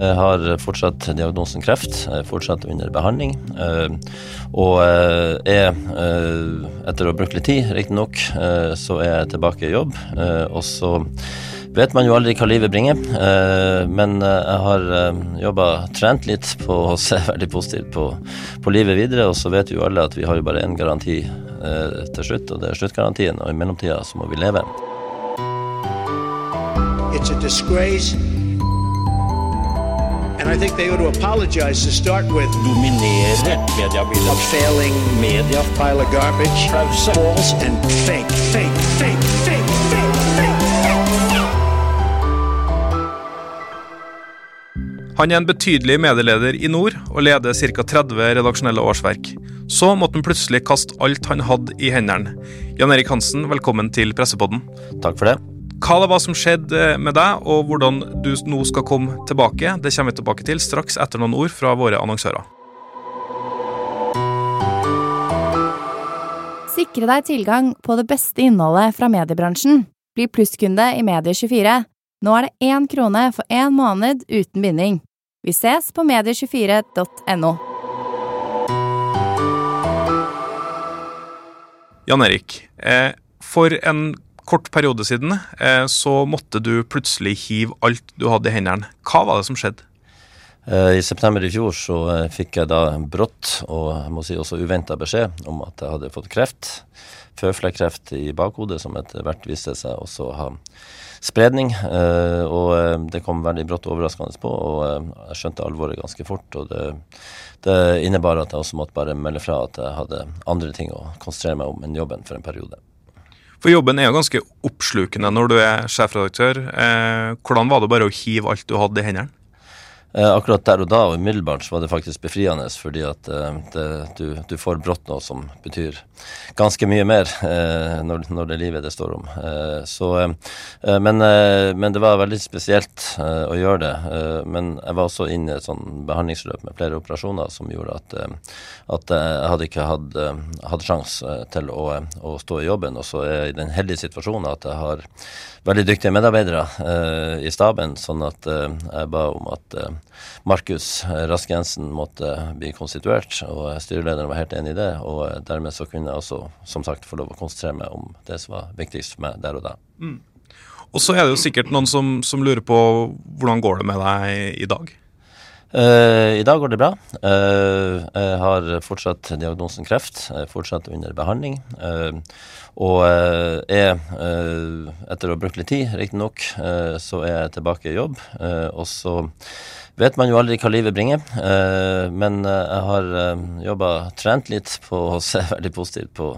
Jeg har fortsatt diagnosen kreft, jeg er fortsatt under behandling. eh, Og eh, er, eh, etter å ha brukt litt tid, riktignok, eh, så er jeg tilbake i jobb. eh, Og så vet man jo aldri hva livet bringer, eh, men eh, jeg har jobba, trent litt på å se veldig positivt på, på livet videre. Og så vet jo alle at vi har jo bare én garanti eh, til slutt, og det er sluttgarantien. Og i mellomtida så må vi leve. It's a disgrace. Dominere mediebildet. A failing Media pile of garbage. Pause. False and fake, fake, fake, fake, fake, fake, fake. Han er en betydelig medieleder i nord og leder ca. 30 redaksjonelle årsverk. Så måtte han plutselig kaste alt han hadde i hendene. Jan Erik Hansen, velkommen til Pressepodden. Takk for det. Hva det var som skjedde med deg, og hvordan du nå skal komme tilbake, det kommer vi tilbake til straks etter noen ord fra våre annonsører. Sikre deg tilgang på det beste innholdet fra mediebransjen. Bli plusskunde i Medie24. Nå er det én krone for én måned uten binding. Vi ses på medie24.no. Jan Erik, eh, for en kort periode siden eh, så måtte du plutselig hive alt du hadde i hendene. Hva var det som skjedde? Eh, I september i fjor så eh, fikk jeg da brått og jeg må si også uventa beskjed om at jeg hadde fått kreft. Føflekkreft i bakhodet, som etter hvert viste seg også å ha spredning. Og det kom veldig brått og overraskende på, og jeg skjønte alvoret ganske fort. Og det, det innebar at jeg også måtte bare melde fra at jeg hadde andre ting å konsentrere meg om enn jobben for en periode. For jobben er jo ganske oppslukende når du er sjefredaktør. Eh, hvordan var det bare å hive alt du hadde i hendene? Eh, akkurat der og da og umiddelbart så var det faktisk befriende, fordi at eh, det, du, du får brått noe som betyr ganske mye mer eh, når, når det livet det står om. Eh, så, eh, men, eh, men det var veldig spesielt å gjøre det. Men jeg var også inne i et sånn behandlingsløp med flere operasjoner som gjorde at, at jeg hadde ikke hatt, hatt sjanse til å, å stå i jobben. Og så er jeg i den heldige situasjonen at jeg har veldig dyktige medarbeidere i staben, sånn at jeg ba om at Markus Rask Jensen måtte bli konstituert, og styrelederen var helt enig i det. Og dermed så kunne jeg også, som sagt, få lov å konsentrere meg om det som var viktigst for meg der og da. Og så er det jo sikkert noen som, som lurer på hvordan går det med deg i dag? Uh, I dag går det bra. Uh, jeg har fortsatt diagnosen kreft. Jeg er fortsatt under behandling. Uh, og er, etter å ha brukt litt tid, riktignok, uh, så er jeg tilbake i jobb. Og så vet man jo aldri hva livet bringer. Eh, men eh, jeg har uh, jobba, trent litt på å se veldig positivt på,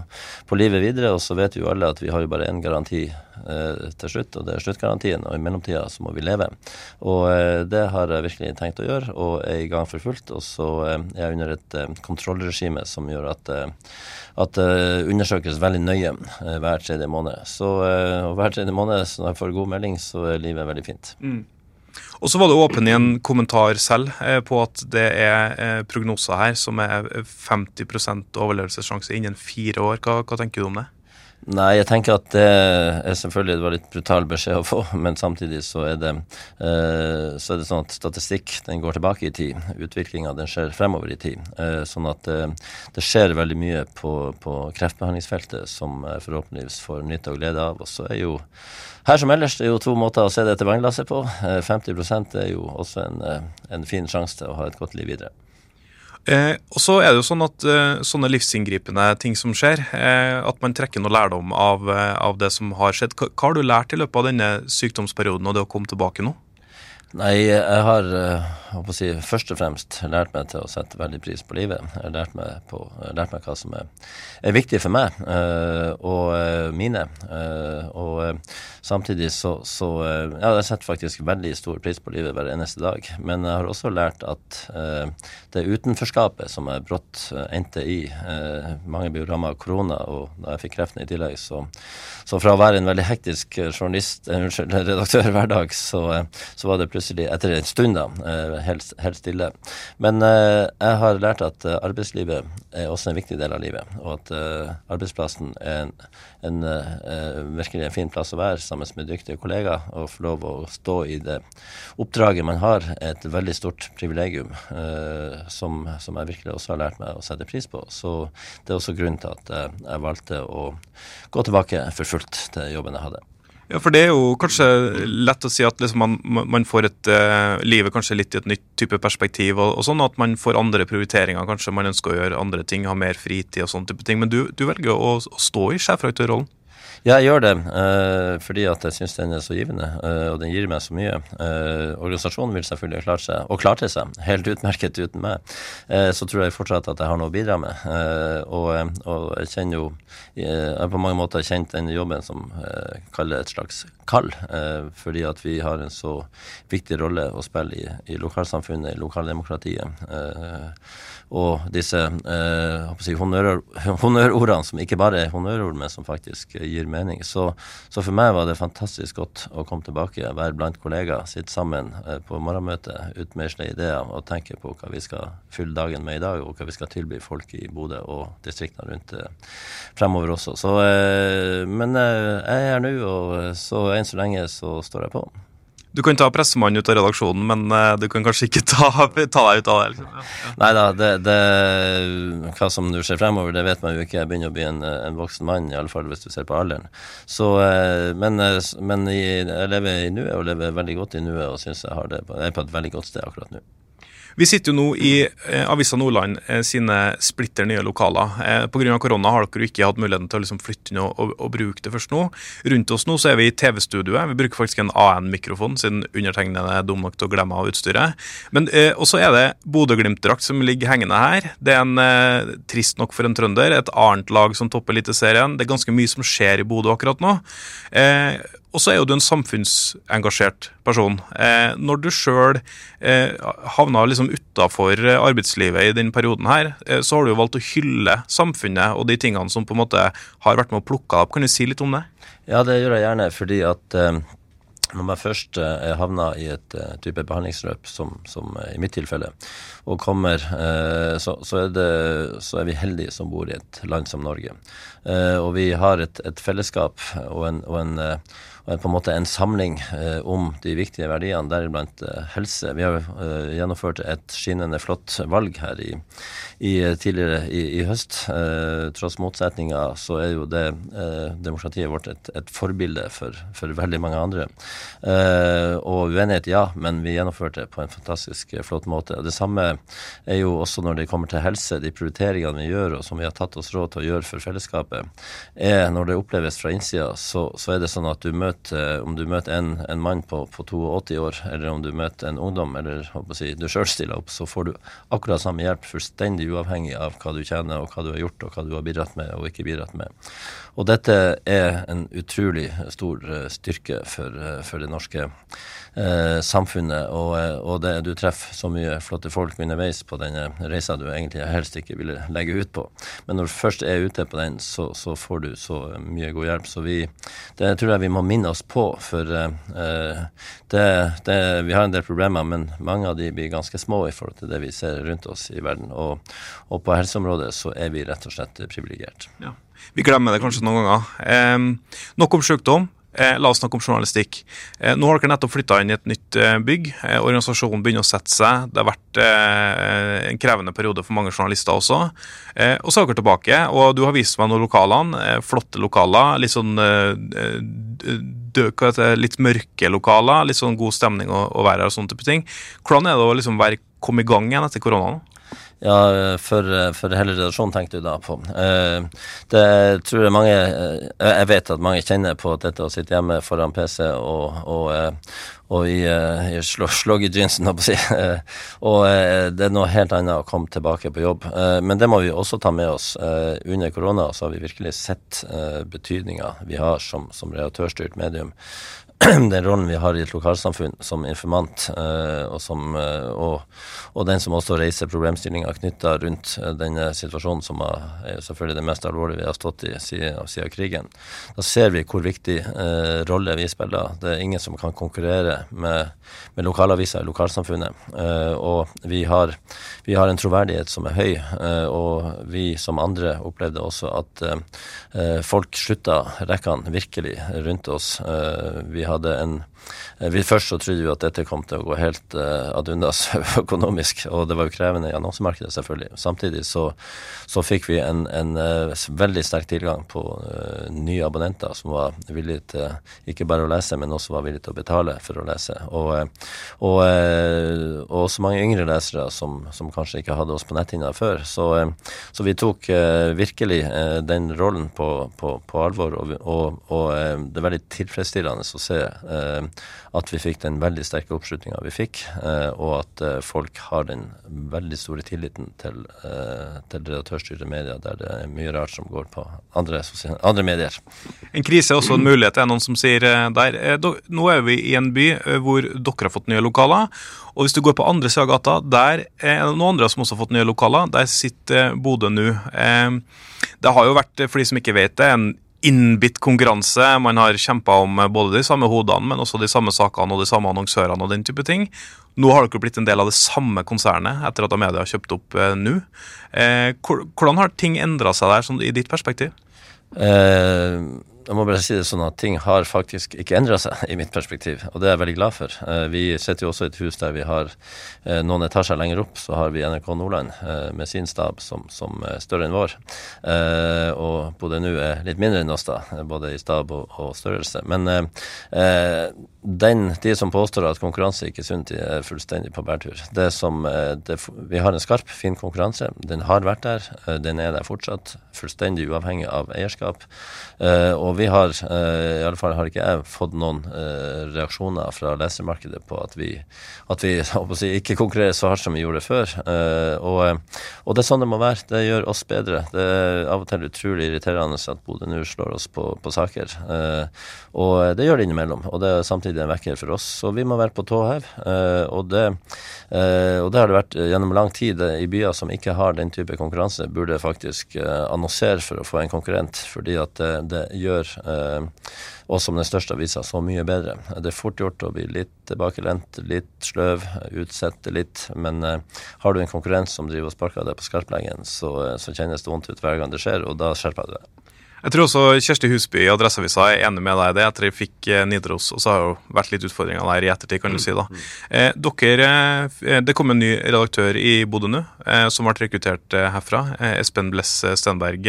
på livet videre. Og så vet jo alle at vi har jo bare én garanti eh, til slutt, og det er sluttgarantien. Og i mellomtida så må vi leve. Og eh, det har jeg virkelig tenkt å gjøre, og er i gang for fullt. Og så eh, er jeg under et eh, kontrollregime som gjør at eh, at undersøkes veldig nøye eh, hver tredje måned. Så eh, hver tredje måned når jeg får god melding, så er livet veldig fint. Og så var du åpen i en kommentar selv eh, på at det er eh, prognoser her som er 50% overlevelsessjanse innen fire år. Hva, hva tenker du om det? Nei, jeg tenker at det er selvfølgelig det var litt brutal beskjed å få, men samtidig så er det, eh, så er det sånn at statistikk den går tilbake i tid. Utviklinga den skjer fremover i tid. Eh, sånn at eh, det skjer veldig mye på, på kreftbehandlingsfeltet som forhåpentligvis får nytte og glede av. Og så er jo her som ellers det er jo to måter å se dette vannglasset på. Eh, 50 er jo også en, en fin sjanse til å ha et godt liv videre. Eh, og så er det jo sånn at eh, sånne livsinngripende ting som skjer, eh, at man trekker noe lærdom av, eh, av det som har skjedd. Hva, hva har du lært i løpet av denne sykdomsperioden og det å komme tilbake nå? Nei, jeg har å si, først og fremst lært meg til å sette veldig pris på livet. Jeg har lært lært meg hva som er, er viktig for meg eh, og eh, mine. Eh, og samtidig så, så Ja, jeg setter faktisk veldig stor pris på livet hver eneste dag. Men jeg har også lært at eh, det utenforskapet som jeg brått endte i Mange jo ramma av korona, og da jeg fikk kreften i tillegg, så, så fra å være en veldig hektisk journalist, unnskyld, redaktør hver dag, så, så var det plutselig, etter en stund da, helt, helt stille. Men eh, jeg har lært at eh, arbeidslivet er også en viktig del av livet, og at eh, arbeidsplassen er en, en virkelig en fin plass å være sammen med dyktige kollegaer og få lov å stå i det oppdraget man har, et veldig stort privilegium som, som jeg virkelig også har lært meg å sette pris på. Så det er også grunnen til at jeg valgte å gå tilbake for fullt til jobben jeg hadde. Ja, for det er jo kanskje lett å si at liksom man, man får et uh, livet kanskje litt i et nytt type perspektiv, og, og, sånn at man får andre prioriteringer. Kanskje man ønsker å gjøre andre ting, ha mer fritid og sånne type ting. Men du, du velger å, å stå i sjefredaktørrollen? Ja, jeg gjør det uh, fordi at jeg syns den er så givende, uh, og den gir meg så mye. Uh, organisasjonen vil selvfølgelig klare seg, og klarte seg helt utmerket uten meg. så tror jeg fortsatt at jeg har noe å bidra med. Og, og, jeg kjenner jo Jeg har på mange måter kjent den jobben som jeg kaller et slags kall, fordi at vi har en så viktig rolle å spille i, i lokalsamfunnet, i lokaldemokratiet og disse si, honnør, honnørordene som ikke bare er honnørord, men som faktisk gir mening. Så, så, for meg var det fantastisk godt å komme tilbake, være blant kollegaer, sitte sammen eh, på morgenmøtet, utmeisle ideer og tenke på hva vi skal fylle dagen med i dag, og hva vi skal tilby folk i Bodø og distriktene rundt eh, fremover også. Så, eh, men jeg er her nå, og så enn så lenge så står jeg på. Du kan ta pressemannen ut av redaksjonen, men uh, du kan kanskje ikke ta, ta deg ut av det? Liksom. Ja, ja. Nei da, det, det, hva som du ser fremover, det vet man jo ikke. Jeg begynner å bli en, en voksen mann, i alle fall hvis du ser på alderen. Så, uh, men, uh, men jeg lever i nuet, og lever veldig godt i nuet, og syns jeg, jeg er på et veldig godt sted akkurat nå. Vi sitter jo nå i eh, Avisa Nordland eh, sine splitter nye lokaler. Eh, Pga. korona har dere ikke hatt muligheten til å liksom flytte inn og, og, og, bruke det først nå. Rundt oss nå så er vi i TV-studioet. Vi bruker faktisk en AN-mikrofon, siden undertegnede er dum nok til å glemme av utstyret. Men eh, også er det Bodø-Glimt-drakt som ligger hengende her. Det er en, eh, trist nok for en trønder, et annet lag som topper Eliteserien. Det er ganske mye som skjer i Bodø akkurat nå. Eh, og så er jo du en samfunnsengasjert person. Eh, når du sjøl eh, havna liksom utafor arbeidslivet i den perioden her, eh, så har du jo valgt å hylle samfunnet og de tingene som på en måte har vært med å plukke opp. Kan du si litt om det? Ja, det gjør jeg gjerne, fordi at eh, når man først eh, havna i et eh, type behandlingsløp, som, som eh, i mitt tilfelle, og kommer, uh, så, så, er det, så, er vi heldige som bor i et land som Norge. og vi har et, et fellesskap og en, og en på en måte en samling eh, om de viktige verdiene, deriblant eh, helse. Vi har eh, gjennomført et skinnende flott valg her i, i tidligere i, i høst. Tross motsetninger så er jo det demokratiet vårt et, et forbilde for, for, veldig mange andre. Og uenighet, ja, men vi gjennomførte det på en fantastisk flott måte. Det samme er jo også når det kommer til helse. De prioriteringene vi gjør, og som vi har tatt oss råd til å gjøre for fellesskapet, er når det oppleves fra innsida, så, så er det sånn at du møter møter, om du møter en, en mann på, på, 82 år, eller om du møter en ungdom, eller si, du sjøl stiller opp, så får du akkurat samme hjelp, fullstendig uavhengig av hva du tjener, og hva du har gjort, og hva du har bidratt med og ikke bidratt med. Og dette er en utrolig stor eh, styrke for, eh, for det norske eh, samfunnet. Og, eh, og det, du treffer så mye flotte folk underveis på denne reisa du egentlig helst ikke ville legge ut på. Men når du først er ute på den, så, så får du så mye god hjelp. Så vi, det tror jeg vi må minne oss på. For uh, det, det, vi har en del problemer, men mange av de blir ganske små i forhold til det vi ser rundt oss i verden. Og, og på helseområdet så er vi rett og slett privilegert. Ja. Vi glemmer det kanskje noen ganger. Eh, nok om sykdom. Eh, la oss snakke om journalistikk. Eh, nå har dere nettopp flytta inn i et nytt bygg. Organisasjonen begynner å sette seg. Det har vært en krevende periode for mange journalister også. Og så er dere tilbake, og du har vist meg noen lokalene. flotte lokaler. Litt sånn død, litt mørke lokaler. Litt sånn god stemning å, å være her og sånne type ting. Hvordan er det å liksom være, komme i gang igjen etter koronaen? Ja, for, for hele redaksjonen tenkte du da på. Eh, det tror jeg mange eh, Jeg vet at mange kjenner på dette å sitte hjemme foran PC og, og, eh, og i, i slogg i jeansen, holdt på å si. og det er noe helt annet å komme tilbake på jobb. Men det må vi også ta med oss. Under korona så har vi virkelig sett betydninga vi har som, som redaktørstyrt medium. den rollen vi har i et lokalsamfunn som informant, eh, og, som, eh, og, og den som også reiser problemstillinger knytta rundt eh, denne situasjonen, som er selvfølgelig det mest alvorlige vi har stått i siden, siden krigen, da ser vi hvor viktig eh, rolle vi spiller. Det er ingen som kan konkurrere med, med lokalaviser i lokalsamfunnet. Eh, og vi har, vi har, en troverdighet som er høy, eh, og vi som andre opplevde også at folk slutta rekkene virkelig rundt oss. vi hadde en vi Først så trodde vi at dette kom til å gå helt uh, ad undas økonomisk, og det var jo krevende i annonsemarkedet, selvfølgelig. Samtidig så, så fikk vi en, en uh, veldig sterk tilgang på uh, nye abonnenter som var villige til ikke bare å lese, men også var villige til å betale for å lese. Og, og, og også mange yngre lesere som, som, kanskje ikke hadde oss på netthinna før. Så, så, vi tok virkelig den rollen på, på, på alvor, og, og, det er veldig tilfredsstillende å se at vi fikk den veldig sterke oppslutninga vi fikk, eh, og at eh, folk har den veldig store tilliten til, eh, til redaktørstyrte medier, der det er mye rart som går på andre, andre, medier. En krise er også en mulighet, er noen som sier der. Nå er vi i en by hvor dere har fått nye lokaler. Og hvis du går på andre sida av gata, der er det noen andre som også har fått nye lokaler. Der sitter Bodø nå. Det har jo vært, for de som ikke vet det, en innbitt konkurranse. Man har kjempa om både de samme hodene, men også de samme sakene og de samme annonsørene og den type ting. Nå har dere blitt en del av det samme konsernet etter at Amedia har kjøpt opp eh, nå. Eh, hvordan har ting endra seg der, sånn, i ditt perspektiv? Eh, jeg må bare si det sånn at ting har faktisk ikke endra seg, i mitt perspektiv. Og det er jeg veldig glad for. Eh, vi sitter jo også i et hus der vi har eh, noen etasjer lenger opp, så har vi NRK Nordland eh, med sin stab som, som er større enn vår. Og både nå er litt mindre enn oss, da, både i stab og, og størrelse. Men den, de som påstår at konkurranse ikke er sunt, de er fullstendig på bærtur. Som, det, vi har en skarp, fin konkurranse. Den har vært der. Den er der fortsatt. Fullstendig uavhengig av eierskap. Og og vi har, i alle fall har ikke jeg fått noen reaksjoner fra lesermarkedet på at vi, at vi si, ikke konkurrerer så hardt som vi gjorde før. Og, og, det er sånn det må være. Det gjør oss bedre. Det er av og til utrolig irriterende at Bodø nå slår oss på, på saker. og det gjør det innimellom. Og det er samtidig en vekker for oss. Så vi må være på tå hev. og, det, og det har det vært gjennom lang tid. I byer som ikke har den type konkurranse, burde faktisk annonsere for å få en konkurrent, fordi at det, det gjør eh, oss som den største avisa så mye bedre. Det er fort gjort å bli litt tilbakelent, litt sløv, utsette litt. Men eh, har du en konkurrent som driver og sparker deg på skarpleggen, så, eh, så kjennes det vondt ut hver gang det skjer, og da skjerper du deg. Jeg tror også Kjersti Husby i Adresseavisa er enig med deg i det etter jeg fikk eh, Nidaros. Og så har det jo vært litt utfordringer der i ettertid, kan du si. da. Eh, dere, eh, Det kom en ny redaktør i Bodø nå, eh, som ble rekruttert eh, herfra. Eh, Espen Bless Stenberg.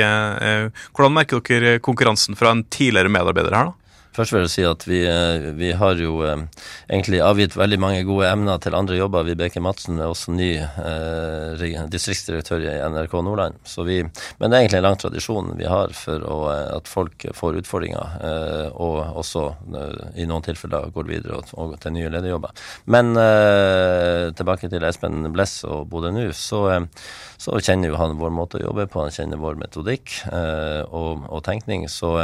hvordan merker dere konkurransen fra en tidligere medarbeider her? da? Først vil jeg si at vi, eh, vi har jo eh, egentlig avgitt veldig mange gode emner til andre jobber. Vibeke Madsen er også ny eh, distriktsdirektør i NRK Nordland. Vi, men det er egentlig en lang tradisjon vi har for å, eh, at folk får utfordringer, eh, og også eh, i noen tilfeller går videre og, og til nye lederjobber. Men tilbake til Espen Bless og Bodø nå, så, så, kjenner jo han vår måte å jobbe på, han kjenner vår metodikk og, og tenkning. Så,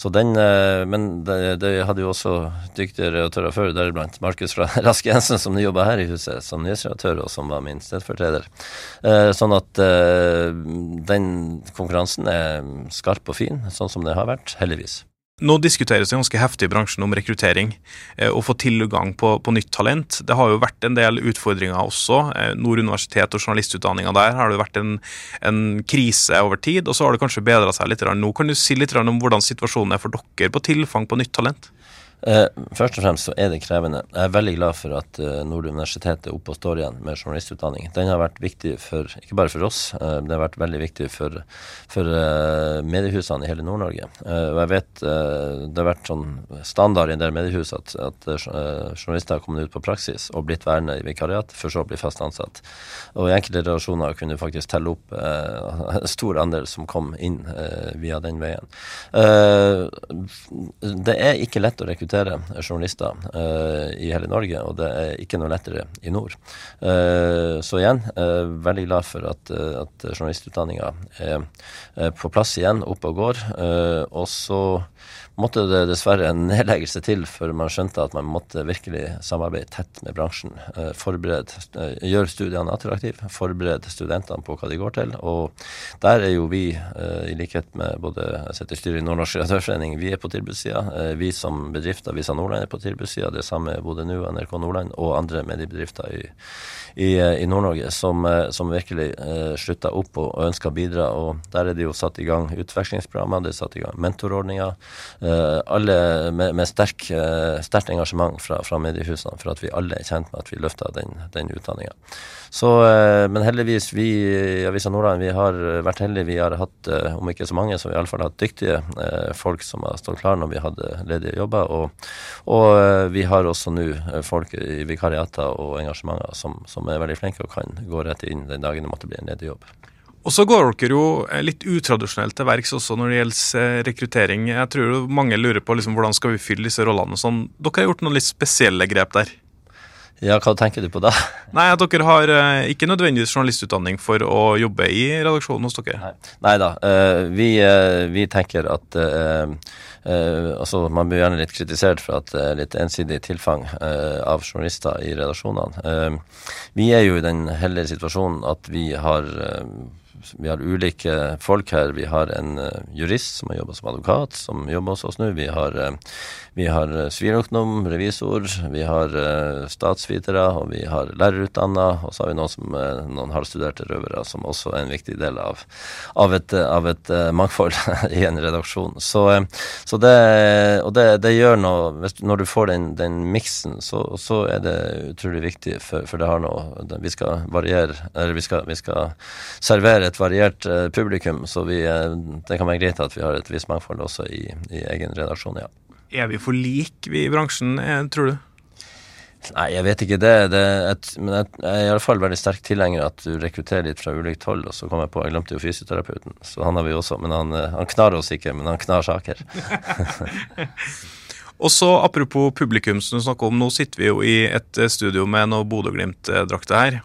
så den Men det, det, hadde jo også dyktige redaktører før, deriblant Markus fra Rask Jensen, som jobba her i huset som nyhetsredaktør, og som var min stedfortreder. Eh, sånn at eh, den konkurransen er skarp og fin, sånn som det har vært, heldigvis. Nå diskuteres det ganske heftig i bransjen om rekruttering eh, og få tilgang på, på, nytt talent. Det har jo vært en del utfordringer også. Eh, Nord universitet og journalistutdanninga der har det vært en, en, krise over tid, og så har det kanskje bedra seg litt. Nå kan du si litt om hvordan situasjonen er for dere på tilfang på nytt talent? Eh, først og fremst så er det krevende. Jeg er veldig glad for at eh, Nord universitet er oppe og står igjen med journalistutdanning. Den har vært viktig for, ikke bare for oss, eh, det har vært veldig viktig for, for eh, mediehusene i hele Nord-Norge. Eh, og jeg vet eh, det har vært sånn standard i en del mediehus at, at journalister har kommet ut på praksis og blitt værende i vikariat, for så å bli fast ansatt. Og i enkelte relasjoner kunne du faktisk telle opp en stor andel som kom inn via den veien. det er ikke lett å rekruttere rekruttere journalister eh, i hele Norge, og det er ikke noe lettere i nord. Eh, så igjen, eh, veldig glad for at, at journalistutdanninga er, på plass igjen, oppe og går. Og så måtte det dessverre en nedleggelse til før man skjønte at man måtte virkelig samarbeide tett med bransjen. Eh, forberede, eh, gjøre studiene attraktive, forberede studentene på hva de går til. Og der er jo vi, eh, i likhet med både jeg sitter i styret i Nordnorsk Redaktørforening, vi er på tilbudssida. Vi som bedrifter, Visa Nordland er på tilbudssida. Det samme er Bodø Nu, NRK Nordland og andre mediebedrifter i, i, i Nord-Norge som, som virkelig slutter opp og ønsker å bidra. Og der er det jo satt i gang utvekslingsprogrammer, det er satt i gang mentorordninger. Eh, alle med, med sterk, eh, sterkt engasjement fra, fra mediehusene for at vi alle er kjent med at vi løfter den, den utdanninga. Eh, men heldigvis, vi i Avisa Nordland vi har vært heldige. Vi har hatt, om ikke så mange, så vi har iallfall hatt dyktige folk som har stått klar når vi hadde ledige jobber. Og, og vi har også nå folk i vikariater og engasjementer som, som er veldig flinke og kan gå rett inn den dagen det måtte bli en ledig jobb. Og så går dere jo eh, litt utradisjonelt til verks også når det gjelder eh, rekruttering. Jeg tror mange lurer på liksom, hvordan skal vi fylle disse rollene og sånn. Dere har gjort noen litt spesielle grep der. Ja, hva tenker du på da? Nei, at dere har eh, ikke nødvendigvis journalistutdanning for å jobbe i redaksjonen hos dere. Nei, Nei da. vi, vi tenker at altså Man blir gjerne litt kritisert for at det er litt ensidig tilfang av journalister i redaksjonene. Vi er jo i den heldige situasjonen at vi har vi har ulike folk her. Vi har en eh, jurist som har jobba som advokat, som jobber hos oss nå. Vi har, eh, har eh, siviløkonom, revisor, vi har eh, statsvitere, og vi har lærerutdanna. Og så har vi noen, som, eh, noen halvstuderte røvere, som også er en viktig del av, av et, eh, av et eh, mangfold i en redaksjon. Så, eh, så det, og det, det gjør noe Når du får den, den miksen, så, så er det utrolig viktig, for, for det har noe Vi skal variere, eller vi skal, vi skal servere et variert eh, publikum, så vi, eh, det kan være greit at vi har et visst mangfold også i, i egen redaksjon, ja. Er vi for like, vi i bransjen, eh, tror du? Nei, jeg vet ikke det. det et, men jeg, jeg er i alle fall veldig sterk tilhenger at du rekrutterer litt fra ulikt hold. Og så kom jeg på, jeg glemte jo fysioterapeuten, så han har vi også. Men han, han knar oss ikke, men han knar saker. Og så Apropos publikum som du snakker om, nå sitter vi jo i et studio med noe Bodø-Glimt-drakter her.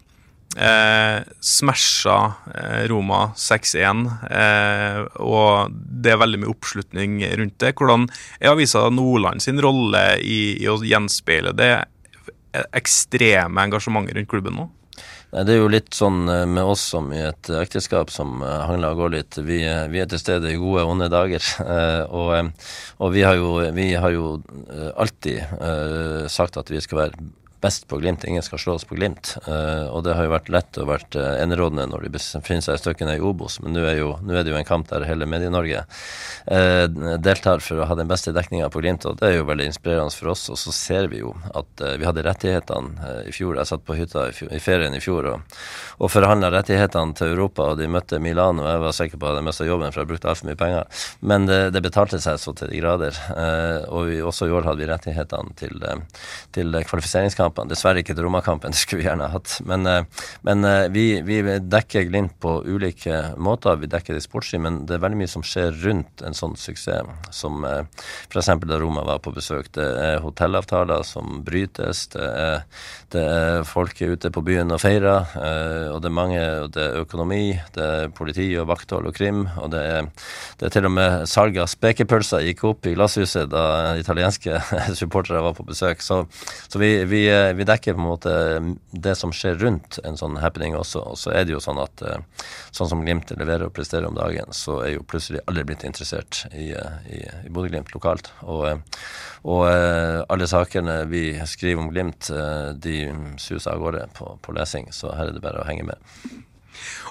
Eh, smasha eh, Roma 6-1, eh, og det er veldig mye oppslutning rundt det. Hvordan er avisa Nordland sin rolle i, i å gjenspeile det ekstreme engasjementet rundt klubben nå? Nei, Det er jo litt sånn eh, med oss som i et ekteskap som eh, hangler og går litt. Vi, eh, vi er til stede i gode og onde dager. eh, Og, eh, og vi har jo, vi har jo eh, alltid eh, sagt at vi skal være best på Glimt. Ingen skal slå oss på Glimt. Uh, og det har jo vært lett og vært uh, enerådende når de befinner seg i stykkene i Obos, men nå er, er det jo en kamp der hele Medie-Norge uh, deltar for å ha den beste dekninga på Glimt, og det er jo veldig inspirerende for oss. Og så ser vi jo at vi hadde rettighetene i fjor. Jeg satt på hytta i, fjor, i ferien i fjor og, og forhandla rettighetene til Europa, og de møtte Milan, og jeg var sikker på at jeg hadde mista jobben, for jeg brukte altfor mye penger. Men det, det betalte seg så til de grader. Og vi, også i år hadde vi rettighetene til, til kvalifiseringskampene. Dessverre ikke til Roma-kampen, det skulle vi gjerne hatt. Men, eh, men eh, vi, vi dekker Glimt på ulike måter. Vi dekker det sportslig, men det er veldig mye som skjer rundt en sånn suksess. Som eh, f.eks. da Roma var på besøk. Det er hotellavtaler som brytes. Det er, det er folk ute på byen og feirer. Og det er mange, og det er økonomi, det er politi og vakthold og krim. Og det er, det er til og med salg av spekepølser gikk opp i glasshuset da italienske supportere var på besøk. Så, så vi, vi, vi dekker på en måte det som skjer rundt en sånn happening også. Og så er det jo sånn at eh, sånn som Glimt leverer og presterer om dagen, så er jo plutselig alle blitt interessert i, eh, i, i Bodø-Glimt lokalt. Og, eh, og alle sakene vi skriver om Glimt, de suser av gårde på, på lesing, så her er det bare å henge med.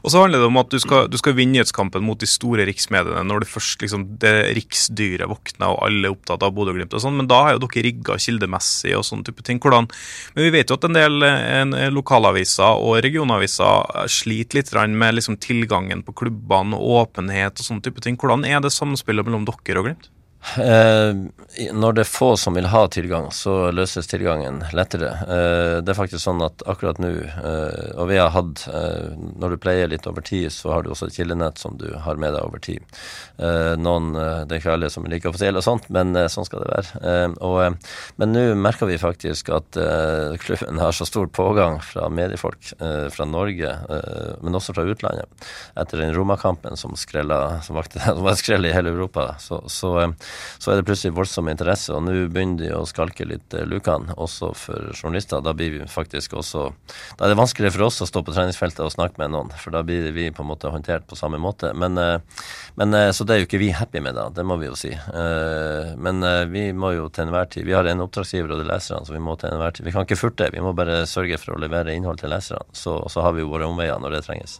Og så handler det om at du skal, du skal vinne nyhetskampen mot de store riksmediene når det først liksom, det riksdyret våkner og alle er opptatt av Bodø-Glimt og sånn, men da har jo dere rigga kildemessig og sånne type ting. Hvordan, men vi vet jo at en del en, lokalaviser og regionaviser sliter litt med liksom, tilgangen på klubbene og åpenhet og sånne type ting. Hvordan er det samspillet mellom dere og Glimt? Eh, når det er få som vil ha tilgang, så løses tilgangen lettere. Eh, det er faktisk sånn at akkurat nå, eh, og vi har hatt eh, Når du pleier litt over tid, så har du også et kildenett som du har med deg over tid. Eh, noen, eh, Det er ikke alle som er like offisielle og sånt, men sånn skal det være. Og, men nå merker vi faktisk at klubben har så stor pågang fra mediefolk fra Norge, men også fra utlandet. Etter den Roma-kampen som skrella som som var skrell i hele Europa, så, så, så er det plutselig voldsom interesse. Og nå begynner de å skalke litt eh, lukene, også for journalister. Da blir vi faktisk også Da er det vanskeligere for oss å stå på treningsfeltet og snakke med noen, for da blir vi på en måte håndtert på samme måte. Men, eh, men eh, Så det er jo ikke vi happy med, da. Det må vi jo si. Men vi må jo til enhver tid Vi har en oppdragsgiver, og det er leserne, så vi må til enhver tid Vi kan ikke furte, vi må bare sørge for å levere innhold til leserne. Så, så har vi jo våre omveier når det trenges.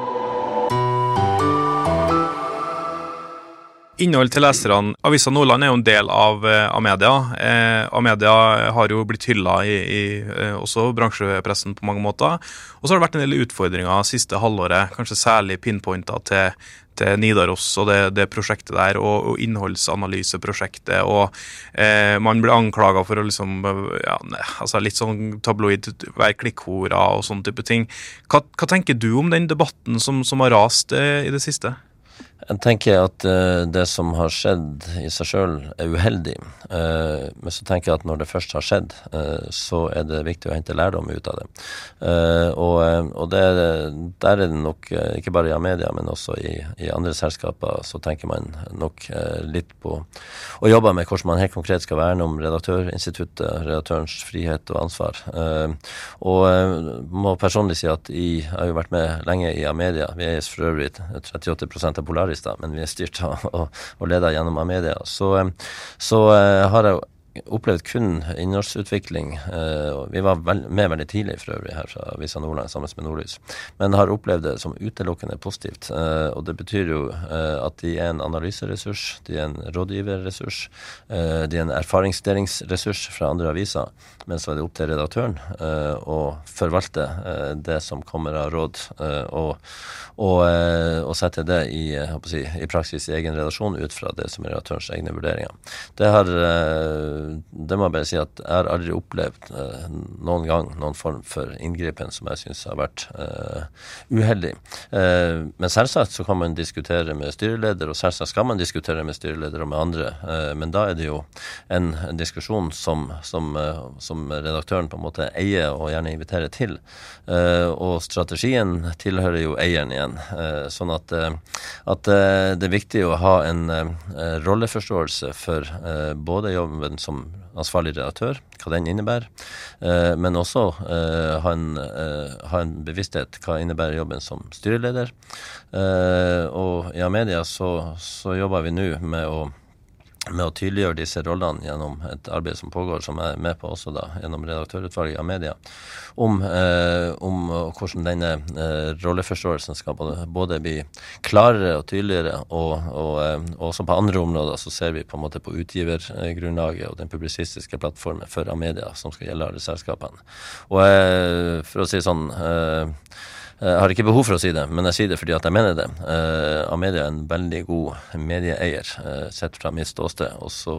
Innhold til leserne. Avisa Nordland er jo en del av eh, Amedia. Eh, Amedia har jo blitt hylla i, i eh, også bransjepressen på mange måter. Og så har det vært en del utfordringer siste halvåret, kanskje særlig pinpointa til, til Nidaros og det, det prosjektet der, og, og innholdsanalyseprosjektet. Og eh, man blir anklaga for å liksom ja, altså litt sånn tabloid, være klikkhora og sånne type ting. Hva, hva tenker du om den debatten som, som har rast eh, i det siste? Jeg tenker at uh, det som har skjedd i seg sjøl, er uheldig. Uh, men så tenker jeg at når det først har skjedd, uh, så er det viktig å hente lærdom ut av det. Og og det, der er det nok, ikke bare i Amedia, men også i, i andre selskaper, så tenker man nok litt på og jobber med hvordan man helt konkret skal verne om redaktørinstituttet, redaktørens frihet og ansvar. Og må personlig si at jeg har jo vært med lenge i Amedia. Vi er for øvrig 38 av Polaris, da, men vi er styrt av og, og ledet gjennom Amedia. Så, eh, så eh, har jeg jo opplevd kun innholdsutvikling. eh, vi var med veldig tidlig for øvrig her fra Avisa Nordland sammen med Nordlys, men har opplevd det som utelukkende positivt. eh, og det betyr jo eh, at de er en analyseressurs, de er en rådgiverressurs, de er en erfaringsdelingsressurs fra andre aviser. Men så er det opp til redaktøren å forvalte det som kommer av råd, og, og, og sette det i, si, i praksis i egen redaksjon ut fra det som er redaktørens egne vurderinger. Det, har, det må jeg bare si at jeg har aldri opplevd eh, noen gang noen form for inngripen som jeg syns har vært eh, uheldig. Eh, men selvsagt så kan man diskutere med styreleder, og selvsagt skal man diskutere med styreleder og med andre, eh, men da er det jo en, en diskusjon som, som, eh, som redaktøren på en måte eier og gjerne inviterer til. Eh, og strategien tilhører jo eieren igjen. Sånn at, at det er viktig å ha en rolleforståelse for både jobben som ansvarlig redaktør, hva den innebærer, eh, men også eh, ha, en, eh, ha en bevissthet hva innebærer jobben som styreleder. Og i Amedia så, så jobber vi nå med å med å tydeliggjøre disse rollene gjennom et arbeid som pågår, som jeg er med på også da, gjennom redaktørutvalget av media, om, eh, om hvordan denne eh, rolleforståelsen skal både, både bli klarere og tydeligere, og, og, eh, også på andre områder så ser vi på en måte på utgivergrunnlaget og den publisistiske plattformen for Amedia som skal gjelde alle selskapene. Og eh, for å si sånn eh, jeg har ikke behov for å si det, men jeg sier det fordi at jeg mener det. Uh, Amedia er en veldig god medieeier, uh, sett fra mitt ståsted. Og så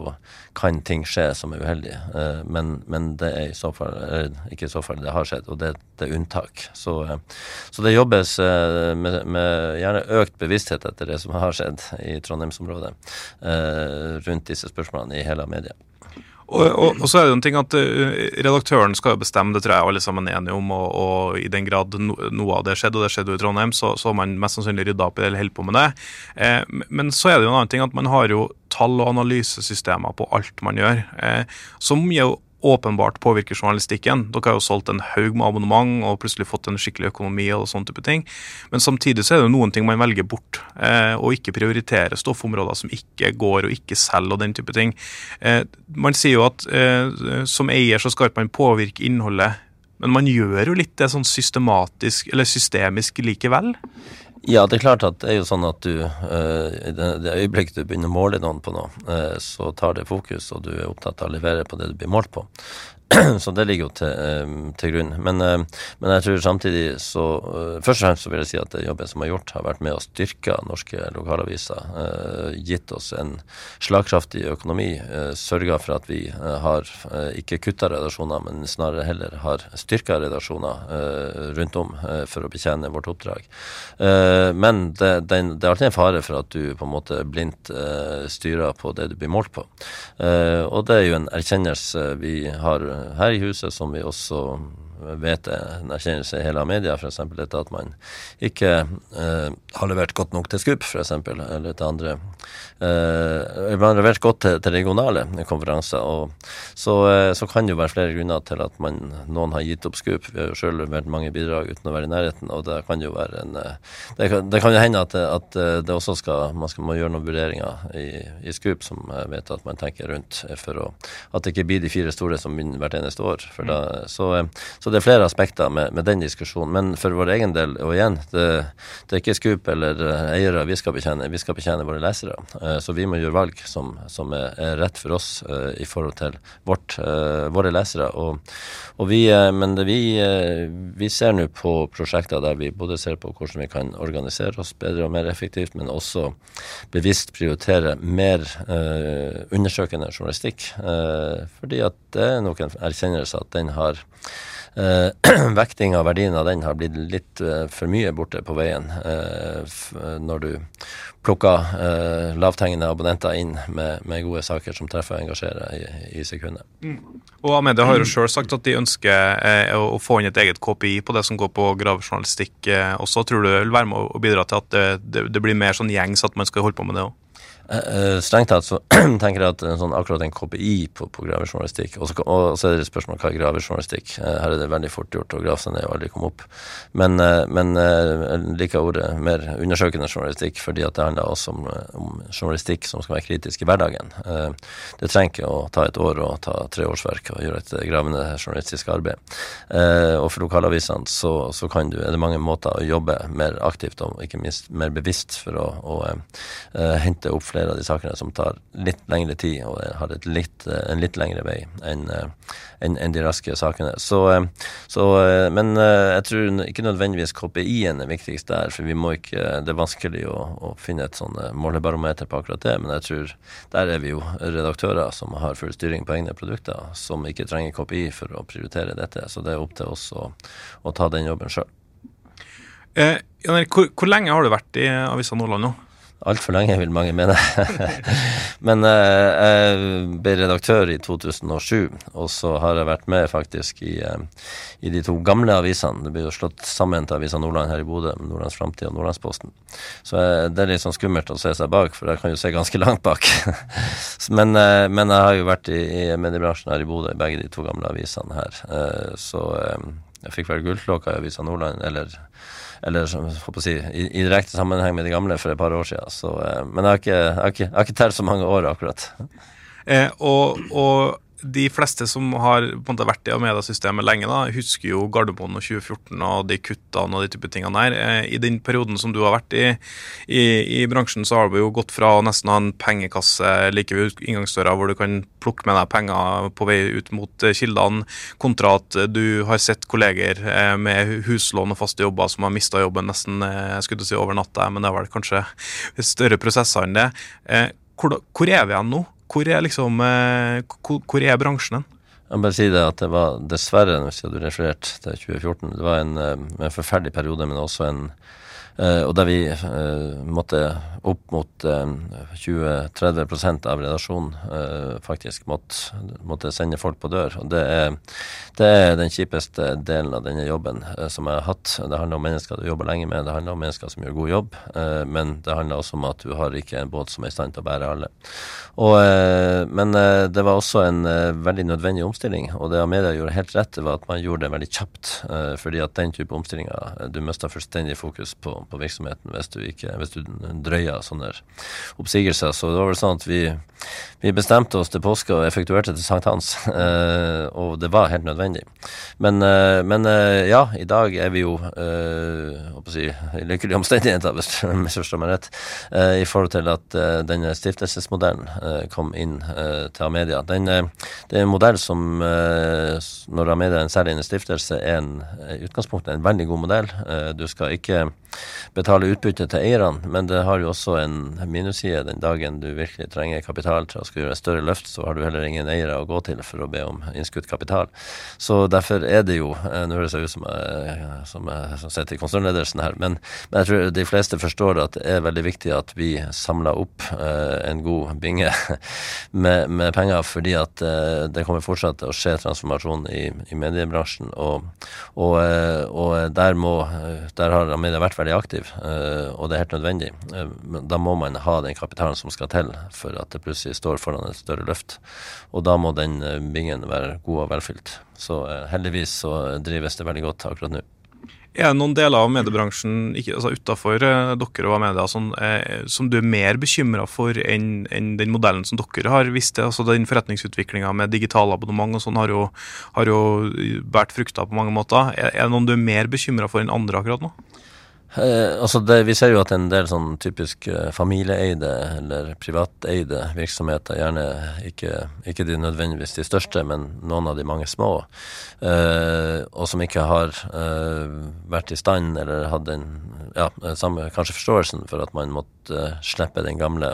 kan ting skje som er uheldige. Uh, men, men det er i så fall ikke i så fall det har skjedd, og det, det er unntak. Så, så det jobbes med, med, gjerne økt bevissthet etter det som har skjedd i Trondheimsområdet rundt disse spørsmålene i hele media. Og, og, og, så er det jo en ting at uh, Redaktøren skal jo bestemme, det tror jeg alle sammen er enige om. Og, og i den grad no, noe av det skjedde, og det skjedde jo i Trondheim, så, har man mest sannsynlig rydda opp i det eller på med det. Eh, men så er det jo en annen ting at man har jo tall- og analysesystemer på alt man gjør, eh, som jo åpenbart påvirker journalistikken. Dere har jo solgt en haug med abonnement og plutselig fått en skikkelig økonomi og sånne type ting. Men samtidig så er det jo noen ting man velger bort, eh, og ikke prioriterer stoffområder som ikke går og ikke selger og den type ting. Eh, man sier jo at eh, som eier så skal man påvirke innholdet, men man gjør jo litt det sånn systematisk eller systemisk likevel. Ja, det er klart at det er jo sånn at du eh, I det, øyeblikket du begynner å måle noen på noe, eh, så tar det fokus, og du er opptatt av å levere på det du blir målt på. Så det ligger jo til, eh, til grunn. Men, eh, men jeg tror samtidig så eh, Først og fremst så vil jeg si at det jobben som er gjort, har vært med å styrke norske lokalaviser. Gitt oss en slagkraftig økonomi. Sørga for at vi har ikke kutta redaksjoner, men snarere heller har styrka redaksjoner rundt om for å betjene vårt oppdrag. Men det, den, det er alltid en fare for at du på en måte blindt styrer på det du blir målt på. Og det er jo en erkjennelse vi har her i huset, som vi også vet en erkjennelse i hele media, f.eks. dette at man ikke eh, har levert godt nok til Skup, f.eks., eller til andre. Eh, man har levert godt til, til regionale konferanser, og så, eh, så kan det jo være flere grunner til at man, noen har gitt opp Skup. Vi har jo sjøl levert mange bidrag uten å være i nærheten, og det kan jo være en eh, Det kan, det kan jo hende at, at eh, det også skal man skal må gjøre noen vurderinger i, i Skup som jeg vet at man tenker rundt, for å, at det ikke blir de fire store som vinner hvert eneste år. For da, så, eh, så det er flere aspekter med, med den diskusjonen. Men for vår egen del, og igjen, det, det er ikke Skup eller eh, eiere vi skal betjene, vi skal betjene våre lesere. Eh, Så vi må gjøre valg som, som er, er rett for oss eh, i forhold til vårt, våre lesere. Og, og vi, men vi, vi ser nå på prosjekter der vi både ser på hvordan vi kan organisere oss bedre og mer effektivt, men også bevisst prioritere mer undersøkende journalistikk. Fordi at det er nok en erkjennelse at den har Eh, vekting av verdien av den har blitt litt eh, for mye borte på veien eh, når du plukker eh, lavthengende abonnenter inn med, med gode saker som treffer og engasjerer i, i sekundet. Og Amedia har jo sjøl sagt at de ønsker å få inn et eget KPI på det som går på gravejournalistikk også. Tror du det vil være med å bidra til at det, det blir mer sånn gjengs at man skal holde på med det òg? Eh, Strengt tatt så tenker jeg at en sånn, akkurat en KPI på, på gravejournalistikk og, og så er det et spørsmål hva er gravejournalistikk. Uh, Her er det veldig fort gjort å grave seg ned og aldri komme opp. Men, uh, men jeg liker ordet mer undersøkende journalistikk fordi at det handler også om, om journalistikk som skal være kritisk i hverdagen. Det trenger ikke å ta et år og ta tre årsverk og gjøre et gravende journalistisk arbeid. Og for lokalavisene så, så du, er det mange måter å jobbe mer aktivt og ikke minst mer bevisst for å, å hente opp flere av de sakene som tar litt lengre tid og har litt, eh, en litt lengre vei enn en, enn- enn de raske sakene. Så, eh, så, eh, men eh, jeg tror ikke nødvendigvis KPI-en er viktigst der, for vi må ikke, det er vanskelig å, å finne et sånn eh, målebarometer på akkurat det, men jeg tror der er vi jo redaktører som har full styring på egne produkter, som ikke trenger KPI for å prioritere dette, så det er opp til oss å, å ta den jobben sjøl. Eh, hvor, hvor lenge har du vært i Avisa Nordland nå? Altfor lenge, vil mange mene. Men eh, jeg ble redaktør i 2007, og så har jeg vært med faktisk i, eh, i de to gamle avisene. Det ble jo slått sammen til Avisa Nordland her i Bodø, Nordlands Framtid og Nordlandsposten. Så eh, det er litt sånn skummelt å se seg bak, for jeg kan jo se ganske langt bak. men, men jeg har jo vært i, i mediebransjen her i Bodø i begge de to gamle avisene her. Så jeg fikk vel gullklokka i Avisa Nordland, eller eller si, i, i direkte sammenheng med de gamle for et par år siden. Så, eh, men jeg har ikke, jeg ikke, ikke telt så mange år, akkurat. Eh, og, og de fleste som har måte vært i Amedia-systemet lenge, da, husker jo Gardermoen og 2014 og de kuttene og de type tingene der. Eh, I den perioden som du har vært i, i, i bransjen, så har du jo gått fra å nesten ha en pengekasse like ved inngangsdøra, hvor du kan plukke med deg penger på vei ut mot eh, kildene, kontra at du har sett kolleger eh, med huslån og faste jobber som har mista jobben nesten jeg skulle si over natta, men det er vel kanskje større prosesser enn det. Hvor, hvor er vi igjen nå? Hvor er liksom eh, hvor, er bransjen hen? Jeg må bare si det at det var dessverre, hvis du refererte til 2014, det var en, eh, en forferdelig periode, men også en Og der vi eh, måtte opp mot eh, 20-30 av redaksjonen eh, faktisk måtte, måtte sende folk på dør. Og det er, det er den kjipeste delen av denne jobben eh, som jeg har hatt. Det handler om mennesker du jobber lenge med, det handler om mennesker som gjør god jobb, eh, men det handler også om at du har ikke en båt som er i stand til å bære alle. Og, eh, men eh, det var også en eh, veldig nødvendig omstilling, og det Amedia gjorde helt rett, var at man gjorde det veldig kjapt. eh, fordi at den type omstillinger eh, Du mister fullstendig fokus på, på virksomheten hvis du, ikke, hvis du drøyer sånne oppsigelser. Så det var vel sånn at vi, vi bestemte oss til påske og effektuerte til sankthans, eh, og det var helt nødvendig. Men, eh, men eh, ja, i dag er vi jo eh, si, i lykkelige omstendigheter, hvis du misforstår meg rett, eh, i forhold til at eh, denne stiftelsesmodellen kom inn til Amedia. Den, det er en modell som, når Amedia er en særlig stiftelse, er en, i utgangspunktet en veldig god modell. Du skal ikke betale utbytte til eierne, men det har jo også en minusside den dagen du virkelig trenger kapital til å skulle gjøre et større løft, så har du heller ingen eiere å gå til for å be om innskutt kapital. Så derfor er det jo Nå høres jeg ut som jeg, som jeg som sitter i konsernledelsen her, men, men, jeg tror de fleste forstår at det er veldig viktig at vi samler opp eh, en god binge med, med, penger, fordi at eh, det kommer fortsatt til å skje transformasjon i, i mediebransjen, og, og, eh, og der, må, der har media vært veldig aktiv, eh, og det er helt nødvendig. Men da må man ha den kapitalen som skal til for at det plutselig står foran et større løft. Og da må den eh, bingen være god og velfylt. Så heldigvis så drives det veldig godt akkurat nå. Er det noen deler av mediebransjen ikke, altså utenfor dere og media som, er, som du er mer bekymra for enn en den modellen som dere har visst til? Altså Den forretningsutviklinga med digitalabonnement og sånn har har jo båret frukter på mange måter. Er, er det noen du er mer bekymra for enn andre akkurat nå? Eh, altså det, vi ser jo at en del sånn typisk eh, familieeide eller privateide virksomheter, gjerne ikke, ikke de nødvendigvis de største, men noen av de mange små, eh, og som ikke har eh, vært i stand eller hatt den ja, samme kanskje forståelsen for at man måtte eh, slippe den gamle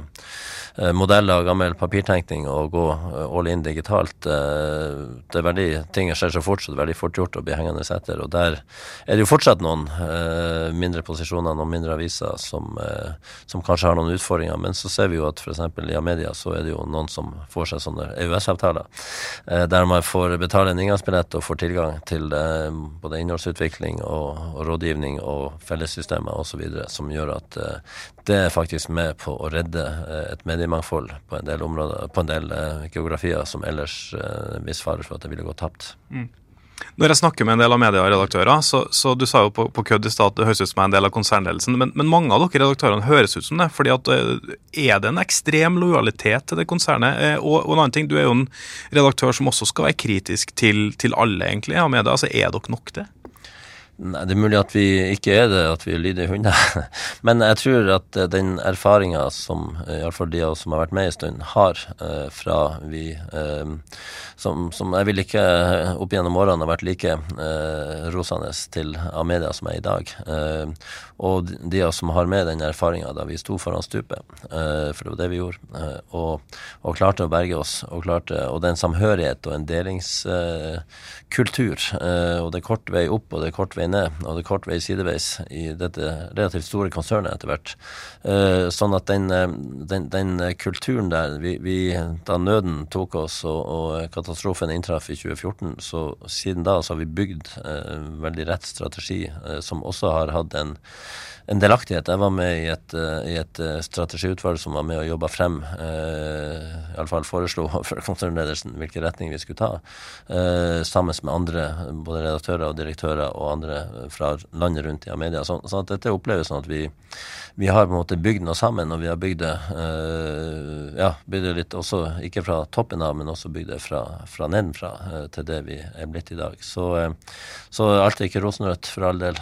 modeller av gammel papirtenkning og gå eh, all in digitalt. Eh, det er veldig, Ting skjer så fort, så det er veldig fort gjort å bli hengende etter. Og der er det jo fortsatt noen mindre posisjoner, noen mindre aviser som, som kanskje har noen utfordringer. Men så ser vi jo at f.eks. i Amedia så er det jo noen som får seg sånne EØS-avtaler, der man får betale en inngangsbillett og får tilgang til både innholdsutvikling og, og rådgivning og fellessystemer osv., som gjør at det er faktisk med på å redde et mediemangfold på en del områder, på en del uh, geografier som ellers uh, en fare for at det ville gå tapt. Mm. Når jeg snakker med en del av medieredaktører, så, så du sa jo på, på kødd i stad at det høres ut som jeg er en del av konsernledelsen, men, men, mange av dere redaktørene høres ut som det. fordi at eh, Er det en ekstrem lojalitet til det konsernet? Og, og, en annen ting, du er jo en redaktør som også skal være kritisk til, til alle egentlig av media. altså Er dere nok det? Nei, Det er mulig at vi ikke er det, at vi er lydige hunder. Men jeg tror at eh, den erfaringa som eh, iallfall de av oss som har vært med en stund, har eh, fra vi som, som, jeg vil ikke opp gjennom årene har vært like rosende til av media som jeg er i dag. Og de av oss som har med den erfaringa da vi sto foran stupet, for det var det vi gjorde, og, og, klarte å berge oss, og, klarte, og den samhørighet og en delingskultur, og det er kort vei opp og det er kort vei ned, og det er kort vei sideveis i dette relativt store konsernet etter hvert. Sånn at den, eh, den, den, kulturen der vi, vi, Da nøden tok oss og, og, katastrofen inntraff i 2014, så siden da så har vi bygd veldig rett strategi, som også har hatt en en delaktighet. Jeg var med i et, uh, i et uh, strategiutvalg som var med og jobba frem, eh, iallfall foreslo for konsernledelsen hvilken retning vi skulle ta, eh, sammen med andre, både redaktører og direktører og andre fra landet rundt i Amedia. Så, sånn at dette oppleves sånn at vi, vi har på en måte bygd noe sammen, og vi har bygd det ja, bygd det litt også, ikke fra toppen av, men også bygd det fra, fra nedenfra til det vi er blitt i dag. Så, så alt er ikke rosenrødt, for all del,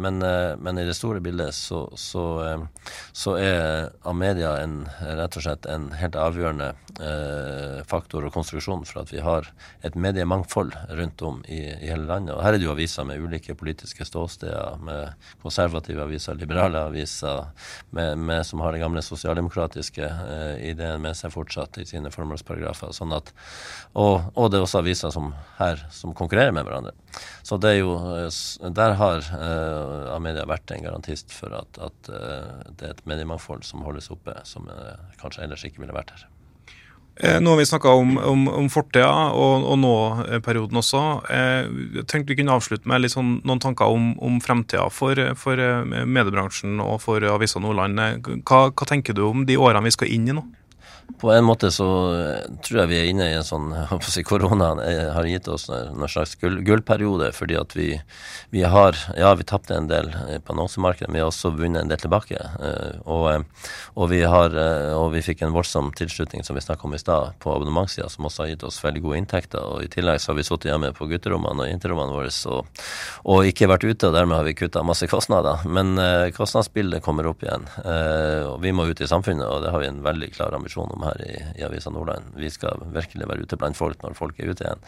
men, men i det store bildet så, så, eh, så er Amedia en, rett og slett en helt avgjørende eh, faktor og konstruksjon for at vi har et mediemangfold rundt om i, i hele landet. Og her er det jo aviser med ulike politiske ståsteder, med konservative aviser, liberale aviser, med, med som har den gamle sosialdemokratiske eh, ideen med seg fortsatt i sine formålsparagrafer. Sånn at, og, og det er også aviser som her som konkurrerer med hverandre. Så det er jo, der har uh, Amedia vært en garantist for at, at uh, det er et mediemangfold som holdes oppe, som uh, kanskje ellers ikke ville vært her. Nå har vi snakka om, om, om fortida og, og nå-perioden også. Jeg tenkte vi kunne avslutte med sånn, noen tanker om, om fremtida for, for, mediebransjen og for Avisa Nordland. Hva, hva tenker du om de årene vi skal inn i nå? På en måte så eh, tror jeg vi er inne i en sånn si Koronaen eh, har gitt oss en slags gull, gullperiode, fordi at vi, vi har Ja, vi tapte en del eh, på annonsemarkedet, men vi har også vunnet en del tilbake. Og, og, vi, har, og vi fikk en voldsom tilslutning, som vi snakka om i stad, på abonnementssida, som også har gitt oss veldig gode inntekter. Og i tillegg så har vi sittet hjemme på gutterommene og jenterommene våre og, og ikke vært ute, og dermed har vi kutta masse kostnader. Men kostnadsbildet kommer opp igjen, og vi må ut i samfunnet, og det har vi en veldig klar ambisjon om her i, i Avisa Nordland. Vi skal virkelig være ute blant folk når folk er ute igjen.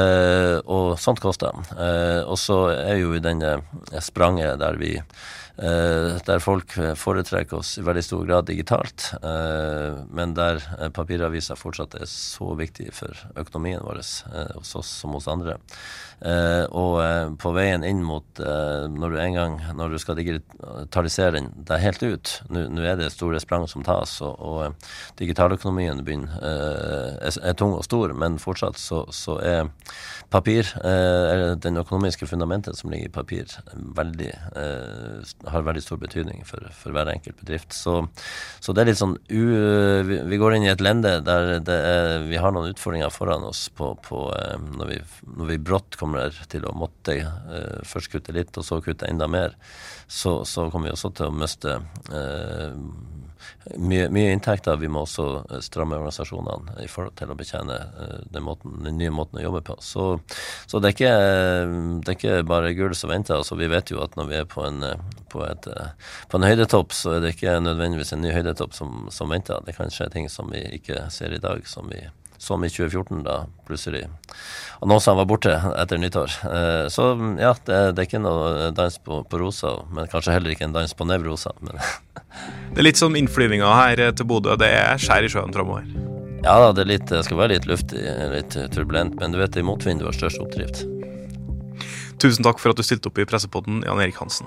Eh, og sånt koster. Eh, og så er jo i denne spranget der vi eh, der folk foretrekker oss i veldig stor grad digitalt, eh, men der eh, papiraviser fortsatt er så viktig for økonomien vår hos oss som hos andre. Og på veien inn mot når du en gang når du skal digitalisere deg helt ut nå er det store sprang som tas, og, og digitaløkonomien begynner, eh, er, tung og stor, men fortsatt så, så er papir, eh, eller den økonomiske fundamentet som ligger i papir, veldig, eh, har veldig stor betydning for, for hver enkelt bedrift. Så, så det er litt sånn u, vi, går inn i et lende der er, vi har noen utfordringer foran oss på, på når, vi, når vi brått kommer til å måtte først kutte litt, og så kutte enda mer, så, så kommer vi også til å miste mye, mye inntekter. Vi må også eh, stramme organisasjonene i forhold til å betjene eh, den, måten, den nye måten å jobbe på. Så, så det, er ikke, det er ikke bare gull som venter. Altså, vi vet jo at når vi er på en, eh, på et, på en høydetopp, så er det ikke nødvendigvis en ny høydetopp som, som venter. Det kan skje ting som vi ikke ser i dag, som vi som i 2014, da plutselig annonsene var borte etter nyttår. Eh, så ja, det, det er ikke noe dans på, på rosa, men kanskje heller ikke en dans på nevrosa. Det er litt som innflyvninga her til Bodø. Det er skjær i sjøen framover. ja da, det, er litt, det skal være litt luftig, litt turbulent, men du vet, i motvind du har størst oppdrift. Tusen takk for at du stilte opp i Pressepodden, Jan Erik Hansen.